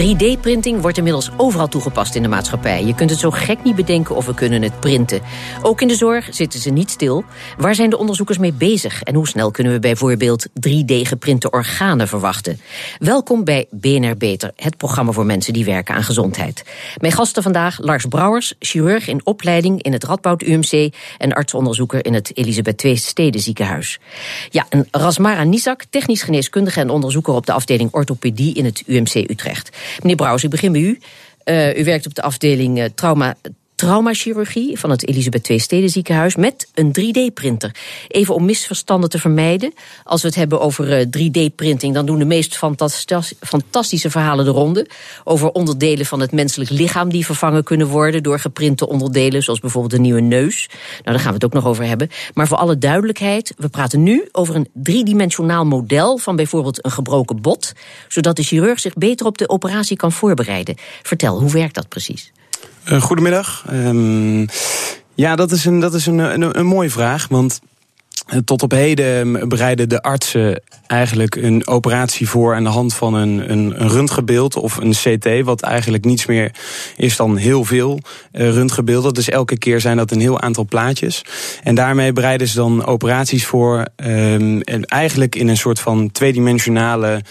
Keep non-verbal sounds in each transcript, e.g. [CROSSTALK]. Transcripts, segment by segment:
3D-printing wordt inmiddels overal toegepast in de maatschappij. Je kunt het zo gek niet bedenken of we kunnen het printen. Ook in de zorg zitten ze niet stil. Waar zijn de onderzoekers mee bezig? En hoe snel kunnen we bijvoorbeeld 3D-geprinte organen verwachten? Welkom bij BNR Beter, het programma voor mensen die werken aan gezondheid. Mijn gasten vandaag Lars Brouwers, chirurg in opleiding in het Radboud UMC... en artsonderzoeker in het Elisabeth II Steden ziekenhuis. Ja, en Rasmara Nisak, technisch geneeskundige en onderzoeker... op de afdeling orthopedie in het UMC Utrecht. Meneer Brouwers, ik begin bij u. Uh, u werkt op de afdeling uh, trauma traumachirurgie van het Elisabeth II Steden ziekenhuis met een 3D-printer. Even om misverstanden te vermijden. Als we het hebben over 3D-printing, dan doen de meest fantastische verhalen de ronde. Over onderdelen van het menselijk lichaam die vervangen kunnen worden door geprinte onderdelen, zoals bijvoorbeeld een nieuwe neus. Nou, daar gaan we het ook nog over hebben. Maar voor alle duidelijkheid, we praten nu over een driedimensionaal model van bijvoorbeeld een gebroken bot, zodat de chirurg zich beter op de operatie kan voorbereiden. Vertel, hoe werkt dat precies? Uh, goedemiddag. Um, ja, dat is, een, dat is een, een, een mooie vraag. Want eh, tot op heden bereiden de artsen eigenlijk een operatie voor aan de hand van een, een, een röntgenbeeld of een CT, wat eigenlijk niets meer is dan heel veel uh, röntgenbeelden. Dus elke keer zijn dat een heel aantal plaatjes. En daarmee bereiden ze dan operaties voor, um, eigenlijk in een soort van tweedimensionale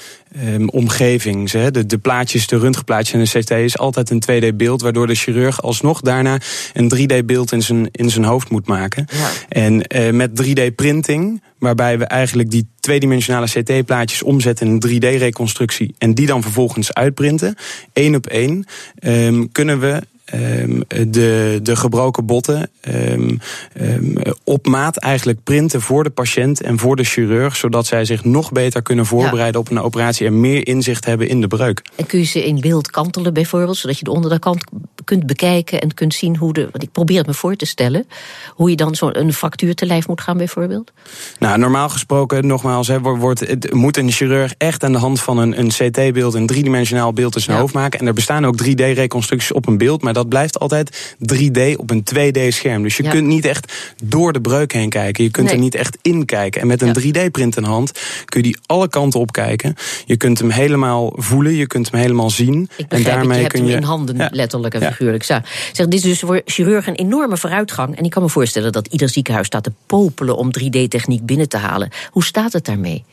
um, omgeving. Ze, de, de plaatjes, de röntgenplaatjes en de CT is altijd een 2D-beeld, waardoor de chirurg alsnog daarna een 3D-beeld in zijn, in zijn hoofd moet maken. Ja. En uh, met 3D-printing, waarbij we eigenlijk die tweedimensionale CT-plaatjes omzetten in een 3D-reconstructie en die dan vervolgens uitprinten, één op één, um, kunnen we um, de, de gebroken botten um, um, op maat eigenlijk printen voor de patiënt en voor de chirurg, zodat zij zich nog beter kunnen voorbereiden op een operatie en meer inzicht hebben in de breuk. En kun je ze in beeld kantelen bijvoorbeeld, zodat je de onderkant kunt bekijken en kunt zien hoe de. Want ik probeer het me voor te stellen, hoe je dan zo'n fractuur te lijf moet gaan bijvoorbeeld? Nou, normaal gesproken, nogmaals, he, wordt, het, moet een chirurg echt aan de hand van een, een CT-beeld, een driedimensionaal beeld in zijn ja. hoofd maken. En er bestaan ook 3D-reconstructies op een beeld, maar dat blijft altijd 3D op een 2D-scherm. Dus je ja. kunt niet echt door de breuk heen kijken. Je kunt nee. er niet echt in kijken. En met een ja. 3D-print in hand kun je die alle kanten op kijken. Je kunt hem helemaal voelen, je kunt hem helemaal zien. Ik en daarmee je kun je in handen, ja. letterlijk en figuurlijk. Zeg, dit is dus voor chirurgen een enorme vooruitgang. En ik kan me voorstellen dat ieder ziekenhuis staat te popelen om 3D-techniek binnen te halen. Hoe staat het daarmee?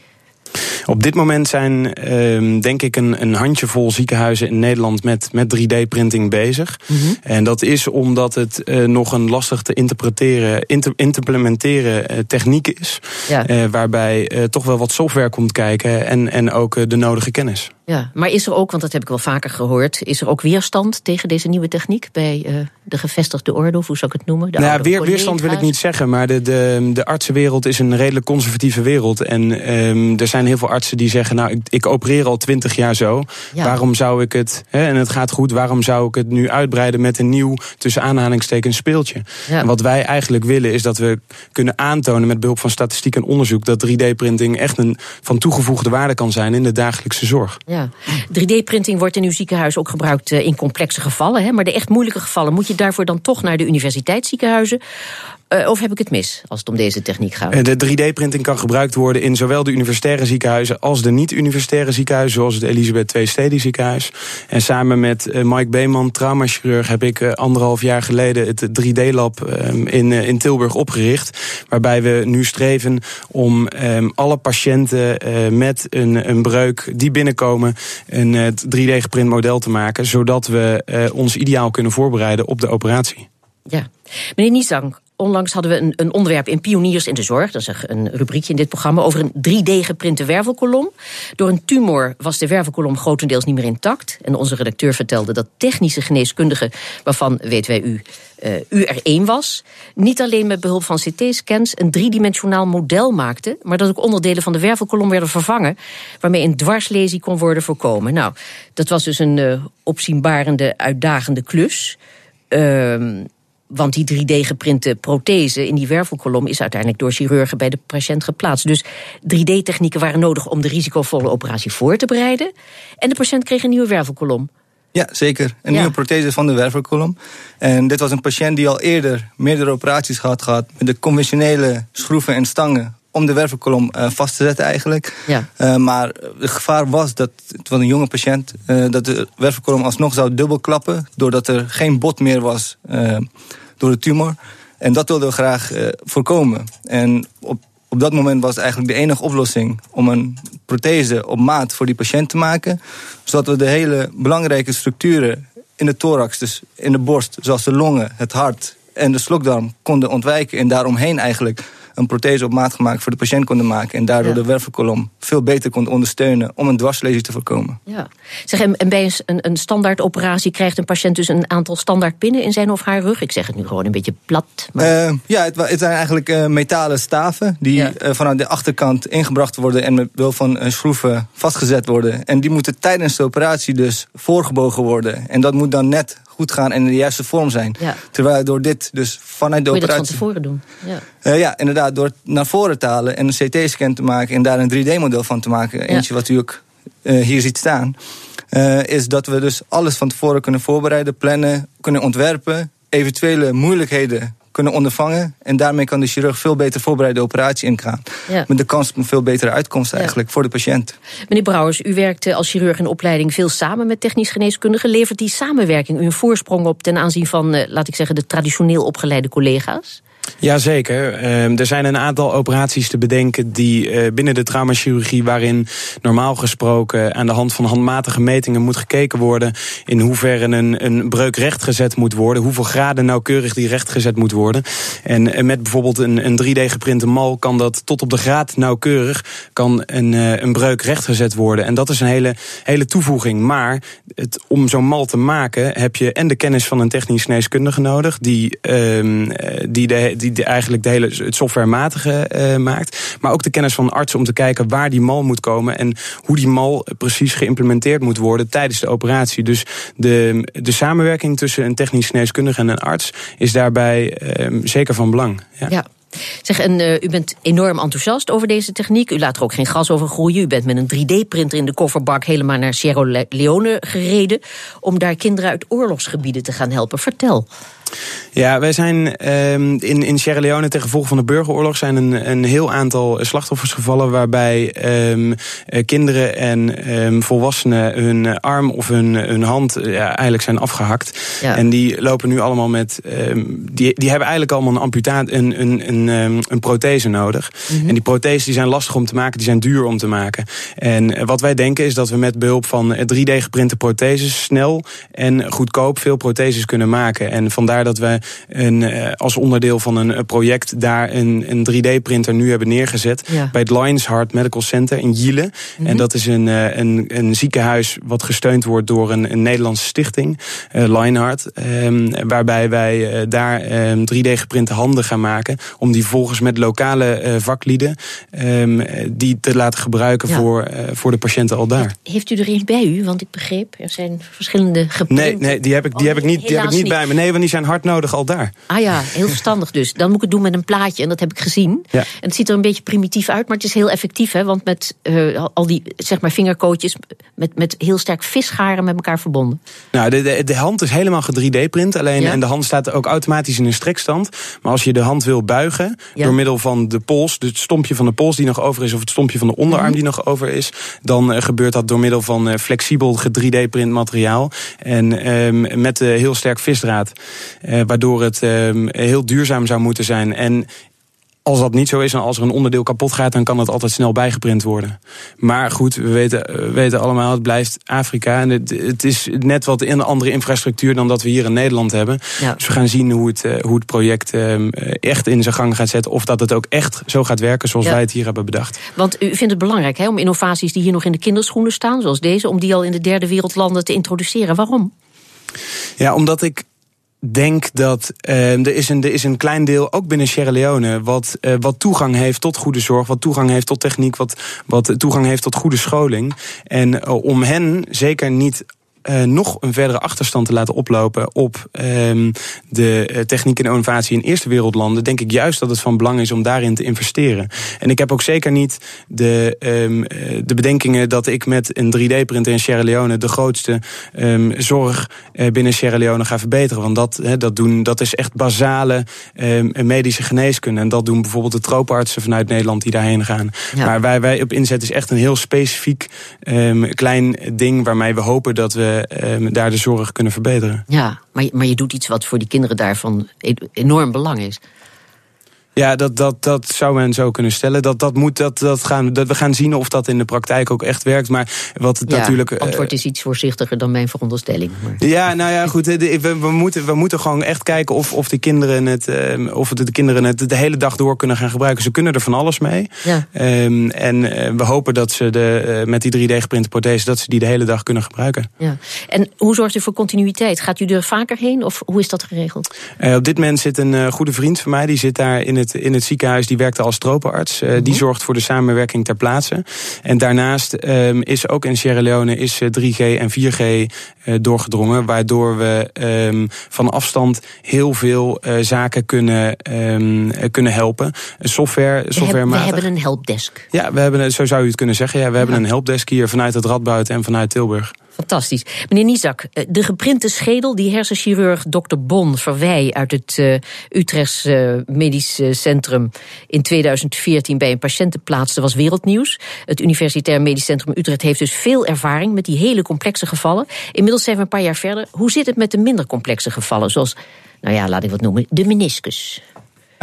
Op dit moment zijn uh, denk ik een, een handjevol ziekenhuizen in Nederland met, met 3D-printing bezig. Mm -hmm. En dat is omdat het uh, nog een lastig te interpreteren, inter, implementeren uh, techniek is. Ja. Uh, waarbij toch wel wat software komt kijken en, en ook de nodige kennis. Ja, maar is er ook, want dat heb ik wel vaker gehoord, is er ook weerstand tegen deze nieuwe techniek bij uh, de gevestigde orde, of hoe zou ik het noemen? De nou, weer, weerstand wil ik niet zeggen, maar de, de, de artsenwereld is een redelijk conservatieve wereld. En um, er zijn heel veel artsen die zeggen, nou, ik, ik opereer al twintig jaar zo. Ja. Waarom zou ik het, hè, en het gaat goed, waarom zou ik het nu uitbreiden met een nieuw, tussen aanhalingstekens, speeltje? Ja. En wat wij eigenlijk willen is dat we kunnen aantonen met behulp van statistiek en onderzoek dat 3D-printing echt een van toegevoegde waarde kan zijn in de dagelijkse zorg. Ja. 3D-printing wordt in uw ziekenhuis ook gebruikt in complexe gevallen. Hè? Maar de echt moeilijke gevallen, moet je daarvoor dan toch naar de universiteitsziekenhuizen? Uh, of heb ik het mis als het om deze techniek gaat? De 3D-printing kan gebruikt worden in zowel de universitaire ziekenhuizen als de niet-universitaire ziekenhuizen, zoals het Elisabeth II Stedie ziekenhuis. En samen met uh, Mike Beeman, traumachirurg, heb ik uh, anderhalf jaar geleden het 3D-lab um, in, in Tilburg opgericht. Waarbij we nu streven om um, alle patiënten met een, een breuk die binnenkomen een 3D-geprint model te maken, zodat we ons ideaal kunnen voorbereiden op de operatie. Ja. Meneer Niesang, onlangs hadden we een, een, onderwerp in Pioniers in de Zorg. Dat is een rubriekje in dit programma over een 3D-geprinte wervelkolom. Door een tumor was de wervelkolom grotendeels niet meer intact. En onze redacteur vertelde dat technische geneeskundigen, waarvan weten wij u, uh, u er één was, niet alleen met behulp van CT-scans een driedimensionaal model maakte, maar dat ook onderdelen van de wervelkolom werden vervangen, waarmee een dwarslesie kon worden voorkomen. Nou, dat was dus een uh, opzienbarende, uitdagende klus. Uh, want die 3D-geprinte prothese in die wervelkolom is uiteindelijk door chirurgen bij de patiënt geplaatst. Dus 3D-technieken waren nodig om de risicovolle operatie voor te bereiden. En de patiënt kreeg een nieuwe wervelkolom. Ja, zeker. Een nieuwe prothese van de wervelkolom. En dit was een patiënt die al eerder meerdere operaties had gehad met de conventionele schroeven en stangen om de wervelkolom uh, vast te zetten eigenlijk. Ja. Uh, maar het gevaar was dat, het was een jonge patiënt, uh, dat de wervelkolom alsnog zou dubbelklappen... doordat er geen bot meer was door de tumor. En dat wilden we graag voorkomen. En op, op dat moment was eigenlijk de enige oplossing... om een prothese op maat voor die patiënt te maken... zodat we de hele belangrijke structuren in de thorax, dus in de borst... zoals de longen, het hart en de slokdarm konden ontwijken... en daaromheen eigenlijk een prothese op maat gemaakt voor de patiënt konden maken. En daardoor de wervelkolom veel beter kon ondersteunen om een dwarslezing te voorkomen. Ja. Zeg, en bij een, een standaard operatie krijgt een patiënt dus een aantal standaard pinnen in zijn of haar rug? Ik zeg het nu gewoon een beetje plat. Maar... Uh, ja, het, het, zijn eigenlijk uh, metalen staven die ja. uh, vanuit de achterkant ingebracht worden en met behulp van schroeven vastgezet worden. En die moeten tijdens de operatie dus voorgebogen worden. En dat moet dan net goed gaan en in de juiste vorm zijn. Ja. Terwijl door dit dus vanuit de Moet je operatie... dat van tevoren doen? Ja. Uh, ja, inderdaad. Door naar voren te halen en een CT-scan te maken... en daar een 3D-model van te maken. Ja. Eentje wat u ook uh, hier ziet staan. Uh, is dat we dus alles van tevoren kunnen voorbereiden, plannen, kunnen ontwerpen... eventuele moeilijkheden kunnen ondervangen. En daarmee kan de chirurg veel beter voorbereide operatie ingaan. Ja. Met de kans op een veel betere uitkomst eigenlijk voor de patiënt. Meneer Brouwers, u werkt als chirurg in opleiding veel samen met technisch geneeskundigen. Levert die samenwerking u een voorsprong op ten aanzien van, eh, laat ik zeggen, de traditioneel opgeleide collega's? Jazeker. Uh, er zijn een aantal operaties te bedenken die uh, binnen de traumachirurgie, waarin normaal gesproken aan de hand van handmatige metingen moet gekeken worden in hoeverre een, een breuk rechtgezet moet worden, hoeveel graden nauwkeurig die rechtgezet moet worden. En uh, met bijvoorbeeld een, een 3D geprinte mal kan dat tot op de graad nauwkeurig kan een, uh, een breuk rechtgezet worden. En dat is een hele, hele toevoeging. Maar het, om zo'n mal te maken heb je en de kennis van een technisch geneeskundige nodig, die, ehm, die de die eigenlijk de hele, het softwarematige uh, maakt. Maar ook de kennis van artsen om te kijken waar die mal moet komen. En hoe die mal precies geïmplementeerd moet worden tijdens de operatie. Dus de, de samenwerking tussen een technisch geneeskundige en een arts is daarbij uh, zeker van belang. ja. Zeg, en uh, u bent enorm enthousiast over deze techniek. U laat er ook geen gas over groeien. U bent met een 3D-printer in de kofferbak helemaal naar Sierra Leone gereden. om daar kinderen uit oorlogsgebieden te gaan helpen. Vertel. Ja, wij zijn um, in, in Sierra Leone ten gevolge van de burgeroorlog zijn een, een heel aantal slachtoffers gevallen waarbij um, kinderen en um, volwassenen hun arm of hun, hun hand ja, eigenlijk zijn afgehakt. Ja. En die lopen nu allemaal met. die, die hebben eigenlijk allemaal een amputaat, een, een, een, een prothese nodig. Mm -hmm. En die protheses die zijn lastig om te maken, die zijn duur om te maken. En wat wij denken is dat we met behulp van 3D geprinte protheses snel en goedkoop veel protheses kunnen maken. En vandaar dat we een, eh, als onderdeel van een project daar een, een 3D-printer nu hebben neergezet. Ja. Bij het Lions Heart Medical Center in Jiele. Mm -hmm. En dat is een, eh, een, een, ziekenhuis wat gesteund wordt door een, een Nederlandse stichting, uh, Lionheart. Um, waarbij wij daar um, 3D-geprinte handen gaan maken. Om die volgens met lokale uh, vaklieden um, die te laten gebruiken ja. voor, voor de patiënten al daar. Heeft u er een bij u? Want ik begreep, er zijn verschillende geprinte. Nee, nee die heb ik, die heb ik niet, die heb ik niet bij me. Nee, want die zijn hard nodig al daar. Ah ja, heel verstandig dus. Dan moet ik het doen met een plaatje en dat heb ik gezien. Ja. En het ziet er een beetje primitief uit, maar het is heel effectief. Hè, want met uh, al die zeg maar, vingerkootjes met, met heel sterk visgaren met elkaar verbonden. Nou, de, de, de hand is helemaal 3D-print. Alleen, ja. En de hand staat ook automatisch in een strekstand. Maar als je de hand wil buigen ja. door middel van de pols, dus het stompje van de pols die nog over is, of het stompje van de onderarm mm. die nog over is, dan uh, gebeurt dat door middel van uh, flexibel 3D-print materiaal. En um, met heel sterk visdraad. Uh, waardoor het um, heel duurzaam zou moeten zijn. En als dat niet zo is en als er een onderdeel kapot gaat, dan kan dat altijd snel bijgeprint worden. Maar goed, we weten, we weten allemaal, het blijft Afrika. En het, het is net wat een andere infrastructuur dan dat we hier in Nederland hebben. Ja. Dus we gaan zien hoe het, hoe het project echt in zijn gang gaat zetten. Of dat het ook echt zo gaat werken zoals ja. wij het hier hebben bedacht. Want u vindt het belangrijk hè, om innovaties die hier nog in de kinderschoenen staan, zoals deze, om die al in de derde wereldlanden te introduceren. Waarom? Ja, omdat ik denk dat uh, er, is een, er is een klein deel, ook binnen Sierra Leone, wat, uh, wat toegang heeft tot goede zorg, wat toegang heeft tot techniek, wat, wat toegang heeft tot goede scholing. En uh, om hen zeker niet nog een verdere achterstand te laten oplopen op ehm, de techniek en innovatie in eerste wereldlanden, denk ik juist dat het van belang is om daarin te investeren. En ik heb ook zeker niet de, um, de bedenkingen dat ik met een 3D-printer in Sierra Leone de grootste um, zorg binnen Sierra Leone ga verbeteren. Want dat, he, dat, doen, dat is echt basale medische geneeskunde. En dat doen bijvoorbeeld de tropenartsen vanuit Nederland die daarheen gaan. Maar waar wij op inzetten is echt een heel specifiek klein ding waarmee we hopen dat we daar de zorg kunnen verbeteren. Ja, maar, maar je doet iets wat voor die kinderen daarvan e-, enorm belang is. Ja, dat, dat, dat zou men zo kunnen stellen. Dat, dat moet, dat, dat gaan, dat we gaan zien of dat in de praktijk ook echt werkt. Maar wat het ja, natuurlijk. Het antwoord is iets voorzichtiger dan mijn veronderstelling. Maar. Ja, nou ja, goed. We, we, moeten, we moeten gewoon echt kijken of, of, de kinderen het, um, of de kinderen het de hele dag door kunnen gaan gebruiken. Ze kunnen er van alles mee. Ja. Um, en uh, we hopen dat ze de, uh, met die 3D-geprinte prothese, dat ze die de hele dag kunnen gebruiken. Ja. En hoe zorgt u voor continuïteit? Gaat u er vaker heen of hoe is dat geregeld? Uh, op dit moment zit een goede vriend van mij, die zit daar in het, in het ziekenhuis, die werkte als tropenarts. Uh, -hmm. Die zorgt voor de samenwerking ter plaatse. En daarnaast um, is ook in Sierra Leone is 3G en 4G uh, doorgedrongen. Waardoor we um, van afstand heel veel uh, zaken kunnen, um, kunnen helpen. Software, software we, heb, we hebben een helpdesk. Ja, we hebben, zo zou u het kunnen zeggen. Ja, we hebben een helpdesk hier vanuit het Radboud en vanuit Tilburg. Fantastisch. Meneer Nizak, de geprinte schedel die hersenchirurg Dr. Bon Verwij uit het uh, Utrechts uh, Medisch Centrum in 2014 bij een patiënt plaatste, was wereldnieuws. Het Universitair Medisch Centrum Utrecht heeft dus veel ervaring met die hele complexe gevallen. Inmiddels zijn we een paar jaar verder. Hoe zit het met de minder complexe gevallen, zoals, nou ja, laat ik wat noemen, de meniscus?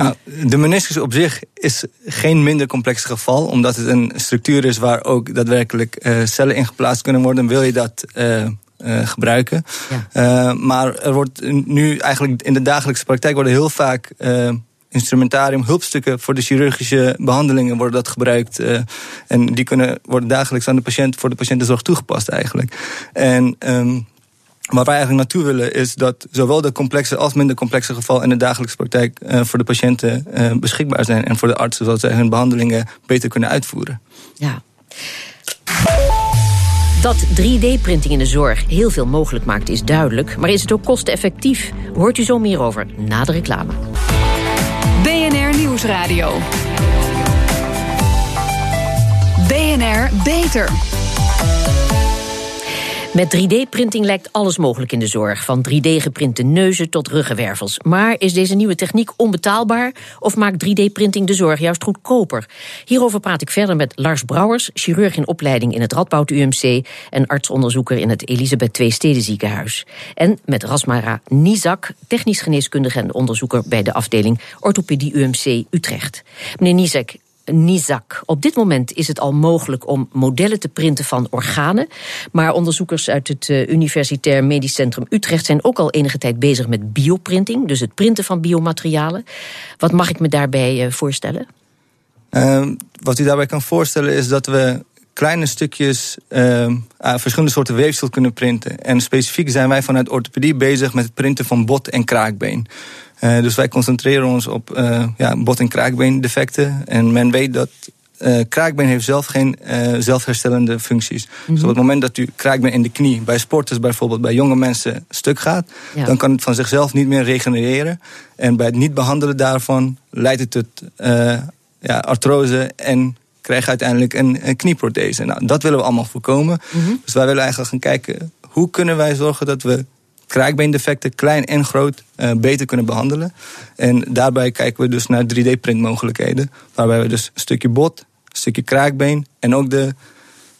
Nou, de meniscus op zich is geen minder complex geval, omdat het een structuur is waar ook daadwerkelijk uh, cellen in geplaatst kunnen worden. Wil je dat uh, uh, gebruiken? Ja. maar er wordt nu eigenlijk in de dagelijkse praktijk worden heel vaak instrumentarium, hulpstukken voor de chirurgische behandelingen worden dat gebruikt. en die kunnen worden dagelijks aan de patiënt voor de patiëntenzorg toegepast eigenlijk. En um, Waar wij eigenlijk naartoe willen is dat zowel de complexe als minder complexe gevallen in de dagelijkse praktijk uh, voor de patiënten uh, beschikbaar zijn. En voor de artsen, zodat zij hun behandelingen beter kunnen uitvoeren. Ja. Dat 3D-printing in de zorg heel veel mogelijk maakt is duidelijk. Maar is het ook kosteneffectief? Hoort u zo meer over na de reclame. BNR Nieuwsradio. BNR Beter. Met 3D-printing lijkt alles mogelijk in de zorg. Van 3D-geprinte neuzen tot ruggenwervels. Maar is deze nieuwe techniek onbetaalbaar? Of maakt 3D-printing de zorg juist goedkoper? Hierover praat ik verder met Lars Brouwers, chirurg in opleiding in het Radboud UMC... en artsonderzoeker in het Elisabeth II Stedenziekenhuis. En met Rasmara Nizak, technisch geneeskundige en onderzoeker... bij de afdeling Orthopedie UMC Utrecht. Meneer Nizak, Nizak. Op dit moment is het al mogelijk om modellen te printen van organen. Maar onderzoekers uit het uh, Universitair Medisch Centrum Utrecht zijn ook al enige tijd bezig met bioprinting, dus het printen van biomaterialen. Wat mag ik me daarbij uh, voorstellen? Uh, wat u daarbij kan voorstellen is dat we kleine stukjes uh, verschillende soorten weefsel kunnen printen. En specifiek zijn wij vanuit orthopedie bezig met het printen van bot en kraakbeen. Uh, dus wij concentreren ons op uh, ja, bot- en kraakbeendefecten. En men weet dat uh, kraakbeen heeft zelf geen zelfherstellende functies. Mm -hmm. Dus op het moment dat u kraakbeen in de knie, bij sporters bijvoorbeeld, bij jonge mensen stuk gaat, ja. dan kan het van zichzelf niet meer regenereren. En bij het niet behandelen daarvan leidt het tot ja, artrose en krijg je uiteindelijk een, een knieprothese. Nou, dat willen we allemaal voorkomen. Mm -hmm. Dus wij willen eigenlijk gaan kijken hoe kunnen wij zorgen dat we kraakbeendefecten, klein en groot, uh, beter kunnen behandelen. En daarbij kijken we dus naar 3D-printmogelijkheden. Waarbij we dus een stukje bot, een stukje kraakbeen en ook de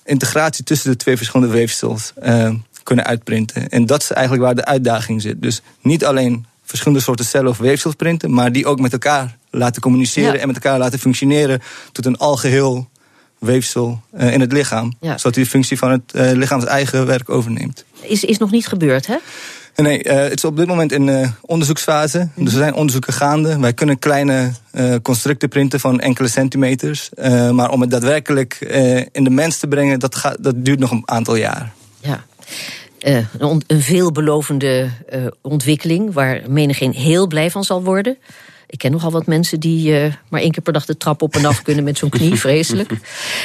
integratie tussen de twee verschillende weefsels uh, kunnen uitprinten. En dat is eigenlijk waar de uitdaging zit. Dus niet alleen verschillende soorten cellen of weefsels printen, maar die ook met elkaar laten communiceren ja. en met elkaar laten functioneren tot een algeheel weefsel uh, in het lichaam. Ja. Zodat die de functie van het uh, lichaams eigen werk overneemt. Is, is nog niet gebeurd, hè? Nee, uh, het is op dit moment in onderzoeksfase. Mm. Dus er zijn onderzoeken gaande. Wij kunnen kleine constructen printen van enkele centimeters. maar om het daadwerkelijk in de mens te brengen, dat, gaat, dat duurt nog een aantal jaar. Ja. een, een veelbelovende ontwikkeling waar menigeen heel blij van zal worden. Ik ken nogal wat mensen die uh, maar één keer per dag de trap op en af kunnen met zo'n knie, [LAUGHS] vreselijk.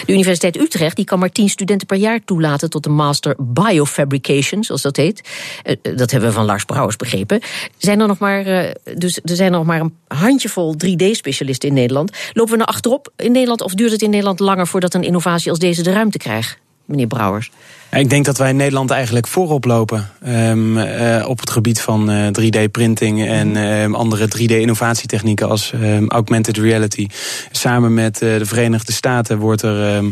De Universiteit Utrecht die kan maar tien studenten per jaar toelaten tot de Master Biofabrication, zoals dat heet. Uh, dat hebben we van Lars Brouwers begrepen. Zijn er nog maar, uh, dus er zijn nog maar een handjevol 3D-specialisten in Nederland. Lopen we nou achterop in Nederland of duurt het in Nederland langer voordat een innovatie als deze de ruimte krijgt? Meneer Brouwers. Ik denk dat wij in Nederland eigenlijk voorop lopen um, uh, op het gebied van uh, 3D-printing en um, andere 3D-innovatietechnieken als um, augmented reality. Samen met uh, de Verenigde Staten wordt er,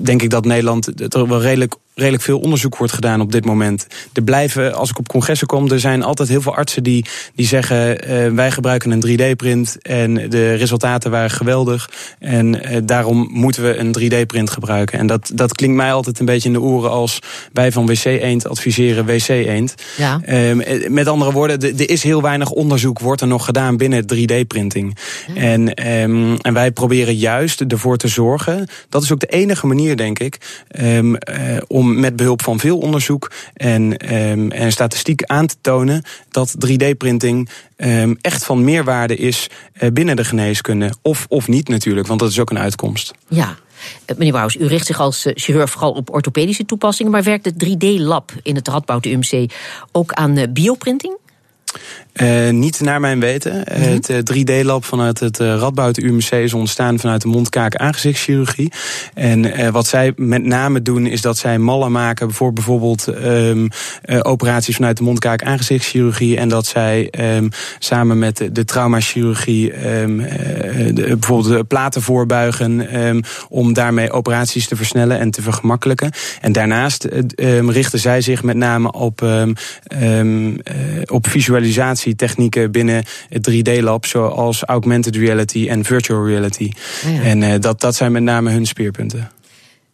denk ik dat Nederland er wel redelijk redelijk veel onderzoek wordt gedaan op dit moment. Er blijven, als ik op congressen kom, er zijn altijd heel veel artsen die, die zeggen: uh, wij gebruiken een 3D-print en de resultaten waren geweldig. En uh, daarom moeten we een 3D-print gebruiken. En dat, dat klinkt mij altijd een beetje in de oren als wij van WC Eend adviseren WC Eend. Ja. Uh, met andere woorden, er is heel weinig onderzoek wordt er nog gedaan binnen 3D-printing. Ja. En, um, en wij proberen juist ervoor te zorgen. Dat is ook de enige manier, denk ik, um, met behulp van veel onderzoek en, um, en statistiek aan te tonen dat 3D-printing um, echt van meerwaarde is uh, binnen de geneeskunde. Of, of niet natuurlijk, want dat is ook een uitkomst. Ja. Eh, meneer Wouws, u richt zich als eh, chirurg vooral op orthopedische toepassingen, maar werkt het 3D-lab in het Radboud UMC ook aan bioprinting? Uh, niet naar mijn weten. Mm -hmm. Het uh, 3D-lab vanuit het uh, Radboud UMC is ontstaan vanuit de mondkaak-aangezichtschirurgie. En wat zij met name doen is dat zij mallen maken voor bijvoorbeeld um, operaties vanuit de mondkaak-aangezichtschirurgie. En dat zij um, samen met de, de traumachirurgie um, de, bijvoorbeeld de platen voorbuigen om daarmee operaties te versnellen en te vergemakkelijken. En daarnaast richten zij zich met name op, op visualisatie technieken binnen het 3D-lab, zoals augmented reality en virtual reality. Ja. En uh, dat, dat zijn met name hun speerpunten.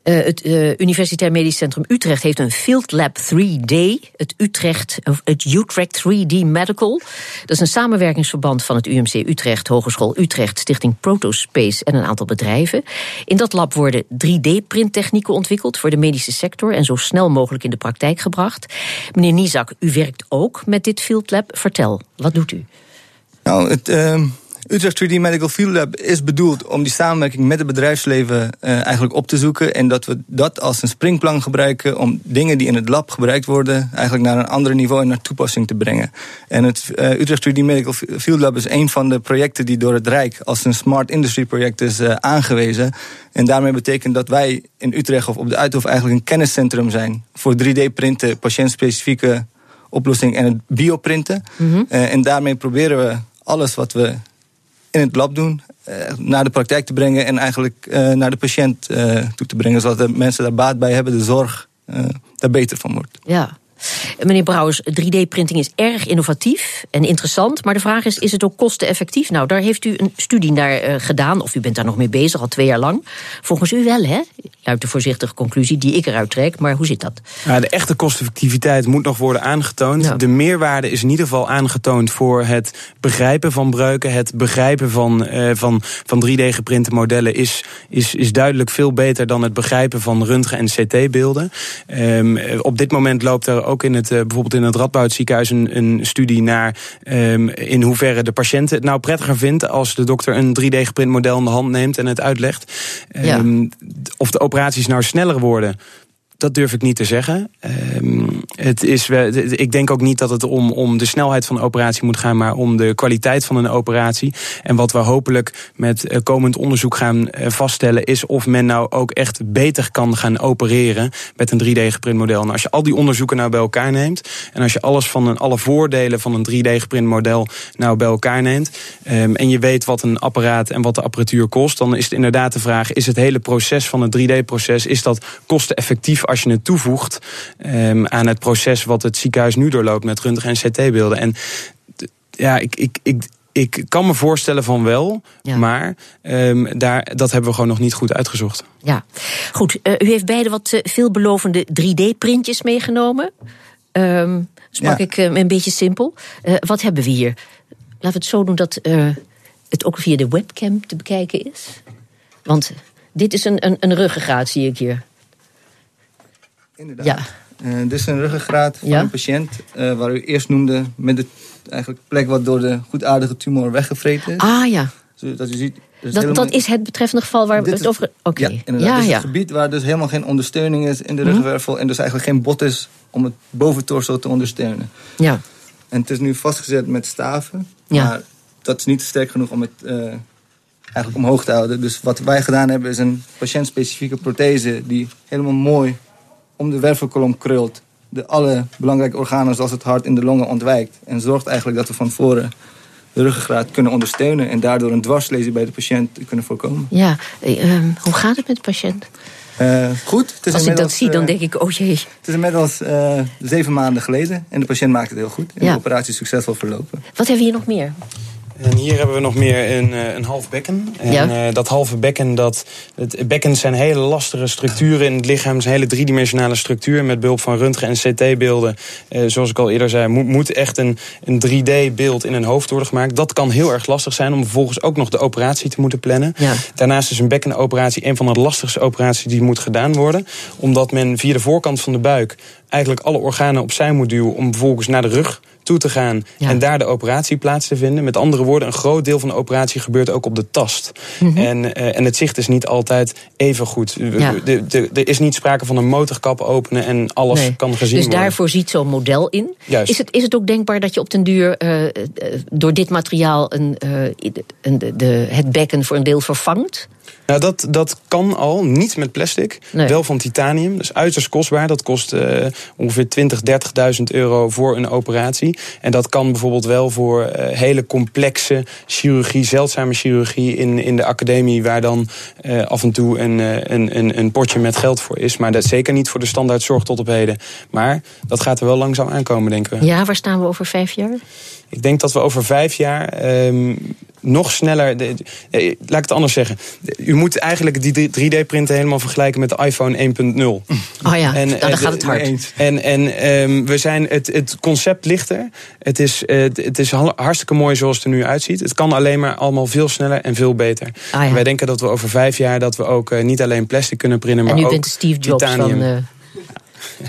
Uh, het uh, Universitair Medisch Centrum Utrecht heeft een Field Lab 3D. Het, Utrecht, het Utrecht 3D Medical. Dat is een samenwerkingsverband van het UMC Utrecht, Hogeschool Utrecht, Stichting Protospace en een aantal bedrijven. In dat lab worden 3D-printtechnieken ontwikkeld voor de medische sector en zo snel mogelijk in de praktijk gebracht. Meneer Nizak, u werkt ook met dit Field Lab. Vertel, wat doet u? Nou, het. Uh Utrecht 3D Medical Field Lab is bedoeld om die samenwerking met het bedrijfsleven uh, eigenlijk op te zoeken. En dat we dat als een springplan gebruiken om dingen die in het lab gebruikt worden, eigenlijk naar een ander niveau en naar toepassing te brengen. En het uh, Utrecht 3D Medical Field Lab is een van de projecten die door het Rijk als een smart industry project is uh, aangewezen. En daarmee betekent dat wij in Utrecht of op de Uithof eigenlijk een kenniscentrum zijn voor 3D-printen, patiëntspecifieke oplossing en het bioprinten. Mm -hmm. en daarmee proberen we alles wat we in het lab doen, uh, naar de praktijk te brengen en eigenlijk uh, naar de patiënt uh, toe te brengen, zodat de mensen daar baat bij hebben, de zorg daar beter van wordt. Ja. Meneer Brouwers, 3D-printing is erg innovatief en interessant. Maar de vraag is, is het ook kosteneffectief? Nou, daar heeft u een studie naar uh, gedaan. Of u bent daar nog mee bezig, al twee jaar lang. Volgens u wel, hè? Luidt de voorzichtige conclusie die ik eruit trek. Maar hoe zit dat? Ja, de echte kosteneffectiviteit moet nog worden aangetoond. Ja. De meerwaarde is in ieder geval aangetoond voor het begrijpen van breuken. Het begrijpen van, uh, van, van 3D-geprinte modellen is, is, is duidelijk veel beter dan het begrijpen van röntgen- en CT-beelden. Um, op dit moment loopt er ook in het, uh, bijvoorbeeld in het Radboud ziekenhuis een, een studie naar um, in hoeverre de patiënt het nou prettiger vindt als de dokter een 3D-geprint model in de hand neemt en het uitlegt. Ja. Um, of de operaties nou sneller worden dat durf ik niet te zeggen. Um, het is, ik denk ook niet dat het om, om de snelheid van de operatie moet gaan, maar om de kwaliteit van een operatie. En wat we hopelijk met eh, komend onderzoek gaan eh, vaststellen, is of men nou ook echt beter kan gaan opereren met een 3D-geprint model. En als je al die onderzoeken nou bij elkaar neemt, en als je alles van een, alle voordelen van een 3D-geprint model nou bij elkaar neemt, um, en je weet wat een apparaat en wat de apparatuur kost, dan is het inderdaad de vraag: is het hele proces van het 3D-proces, is dat kosteneffectief? Als je het toevoegt um, aan het proces wat het ziekenhuis nu doorloopt met röntgen en CT-beelden. En ja, ik, ik, ik, ik kan me voorstellen van wel, ja. maar um, daar, dat hebben we gewoon nog niet goed uitgezocht. Ja, goed. Uh, u heeft beide wat uh, veelbelovende 3D-printjes meegenomen. Um, sprak ja. ik uh, een beetje simpel. wat hebben we hier? Laten we het zo doen dat het ook via de webcam te bekijken is. Want dit is een, een, een ruggengraat, zie ik hier. Inderdaad. Ja. Uh, dit is een ruggengraat van een patiënt waar u eerst noemde met de eigenlijk plek wat door de goedaardige tumor weggevreten is. Ah ja. Zodat u ziet, dat, dat is het betreffende geval waar we het over... Oké. Ja. Ja, het gebied waar dus helemaal geen ondersteuning is in de mhm. ruggenwervel... en dus eigenlijk geen bot is om het boventorso te ondersteunen. Ja. En het is nu vastgezet met staven. Ja. Maar dat is niet sterk genoeg om het uh, eigenlijk omhoog te houden. Dus wat wij gedaan hebben is een patiëntspecifieke prothese... die helemaal mooi om de wervelkolom krult. De alle belangrijke organen zoals het hart en de longen ontwijkt. En zorgt eigenlijk dat we van voren de ruggengraat kunnen ondersteunen... en daardoor een dwarslesie bij de patiënt kunnen voorkomen. Ja, uh, hoe gaat het met de patiënt? Uh, goed. Het is Als ik dat zie, dan denk ik, oh jee. Het is inmiddels uh, zeven maanden geleden en de patiënt maakt het heel goed. En de operatie is succesvol verlopen. Wat hebben we hier nog meer? En hier hebben we nog meer een, eh, een half bekken. En ja. uh, dat halve bekken, dat, het bekken zijn hele lastige structuren in het lichaam. Het is een hele driedimensionale structuur. Met behulp van röntgen- en CT-beelden, uh, zoals ik al eerder zei, moet, moet echt een, een 3D-beeld in een hoofd worden gemaakt. Dat kan heel erg lastig zijn om vervolgens ook nog de operatie te moeten plannen. Ja. Daarnaast is een bekkenoperatie een van de lastigste operaties die moet gedaan worden. Omdat men via de voorkant van de buik eigenlijk alle organen opzij moet duwen om vervolgens naar de rug toe te gaan en daar de operatie plaats te vinden. Met andere woorden, een groot deel van de operatie gebeurt ook op de tast. Mhm. en, uh, en het zicht is niet altijd even goed. Er is niet sprake van een motorkap openen en alles kan gezien dus worden. Dus daarvoor ziet zo'n model in. Juist. Is, het, is het ook denkbaar dat je op den duur uh, door dit materiaal een, een, de, de, het bekken voor een deel vervangt? Nou, dat, dat kan al, niet met plastic. Wel van titanium. Dat is uiterst kostbaar. Dat kost uh, ongeveer 20, 30.000 euro voor een operatie. En dat kan bijvoorbeeld wel voor uh, hele complexe chirurgie, zeldzame chirurgie in, in de academie, waar dan uh, af en toe een, een, een, een potje met geld voor is. Maar dat zeker niet voor de standaard zorg tot op heden. Maar dat gaat er wel langzaam aankomen, denken we. Ja, waar staan we over vijf jaar? Ik denk dat we over vijf jaar um, nog sneller. De, laat ik het anders zeggen. U moet eigenlijk die 3D-printen helemaal vergelijken met de iPhone 1.0. Oh ja, en, nou, dan uh, gaat het hard. En, en um, we zijn het, het concept lichter. Het is, uh, het is hartstikke mooi zoals het er nu uitziet. Het kan alleen maar allemaal veel sneller en veel beter. Ja. Wij denken dat we over vijf jaar dat we ook uh, niet alleen plastic kunnen printen, maar ook. En u bent Steve Jobs titanium. van.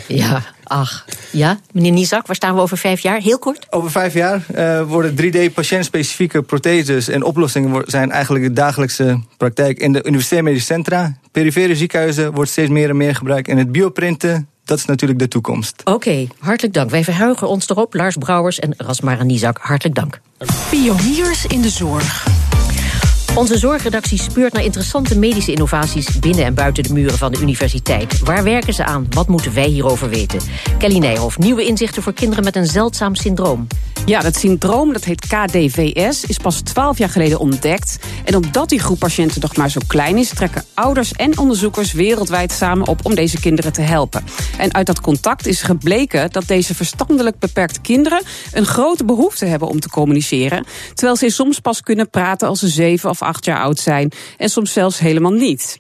Ja, ach. Ja, meneer Nizak, waar staan we over vijf jaar? Heel kort. Over vijf jaar uh, worden 3D-patiëntspecifieke protheses en oplossingen zijn eigenlijk de dagelijkse praktijk in de universitaire medische centra. Perifere ziekenhuizen wordt steeds meer en meer gebruikt. En het bioprinten, dat is natuurlijk de toekomst. Oké, hartelijk dank. Wij verheugen ons erop. Lars Brouwers en Rasmara Nizak, hartelijk dank. Pioniers in de zorg. Onze zorgredactie speurt naar interessante medische innovaties binnen en buiten de muren van de universiteit. Waar werken ze aan? Wat moeten wij hierover weten? Kelly Nijhoff, nieuwe inzichten voor kinderen met een zeldzaam syndroom. Ja, dat syndroom, dat heet KDVS, is pas 12 jaar geleden ontdekt. En omdat die groep patiënten nog maar zo klein is, trekken ouders en onderzoekers wereldwijd samen op om deze kinderen te helpen. En uit dat contact is gebleken dat deze verstandelijk beperkte kinderen een grote behoefte hebben om te communiceren. Terwijl ze soms pas kunnen praten als ze zeven of acht jaar oud zijn en soms zelfs helemaal niet.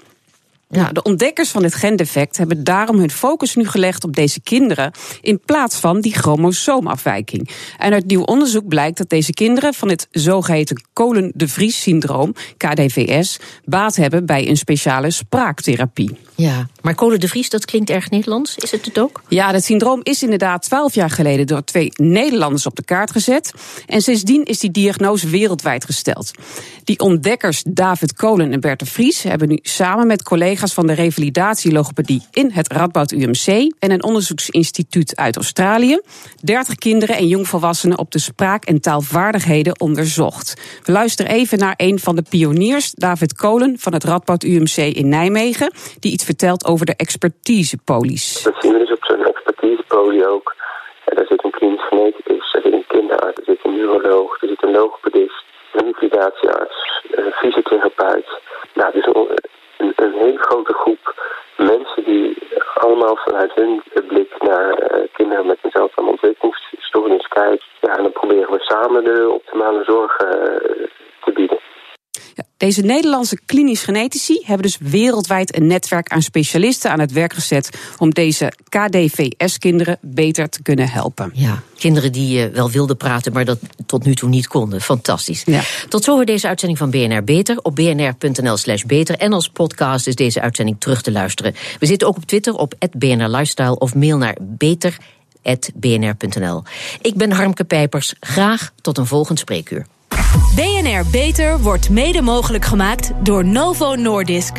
Nou, de ontdekkers van dit gendefect hebben daarom hun focus nu gelegd op deze kinderen in plaats van die chromosoomafwijking. En uit nieuw onderzoek blijkt dat deze kinderen van het zogeheten Kolen de Vries syndroom, KDVS, baat hebben bij een speciale spraaktherapie. Ja, maar Kolen de Vries, dat klinkt erg Nederlands. Is het het ook? Ja, dat syndroom is inderdaad twaalf jaar geleden door twee Nederlanders op de kaart gezet. En sindsdien is die diagnose wereldwijd gesteld. Die ontdekkers David Kolen en Bert de Vries hebben nu samen met collega's van de revalidatielogopedie in het Radboud UMC en een onderzoeksinstituut uit Australië 30 kinderen en jongvolwassenen op de spraak- en taalvaardigheden onderzocht. We luisteren even naar een van de pioniers, David Kolen van het Radboud UMC in Nijmegen, die iets vertelt over de expertisepolies. Dat zien we dus op zo'n expertisepolie ook. Daar zit een klinisch geneticus, er zit een kinderarts, er zit een neuroloog, er zit een logopedist, een revalidatiearts, een fysiotherapeut. Nou, dus een, een, hele grote groep mensen die allemaal vanuit hun blik naar uh, kinderen met een zeldzame ontwikkelingsstoornis kijken. Ja, en dan proberen we samen de optimale zorg uh, te bieden. Ja, Deze Nederlandse klinisch genetici hebben dus wereldwijd een netwerk aan specialisten aan het werk gezet om deze KDVS-kinderen beter te kunnen helpen. Ja, kinderen die uh, wel wilden praten, maar dat tot nu toe niet konden. Fantastisch. Ja. Tot zover deze uitzending van BNR Beter. Op bnr.nl/slash beter. En als podcast is deze uitzending terug te luisteren. We zitten ook op Twitter op BNR Lifestyle of mail naar beter.bnr.nl. Ik ben Harmke Pijpers. Graag tot een volgend spreekuur. BNR Beter wordt mede mogelijk gemaakt door Novo Nordisk.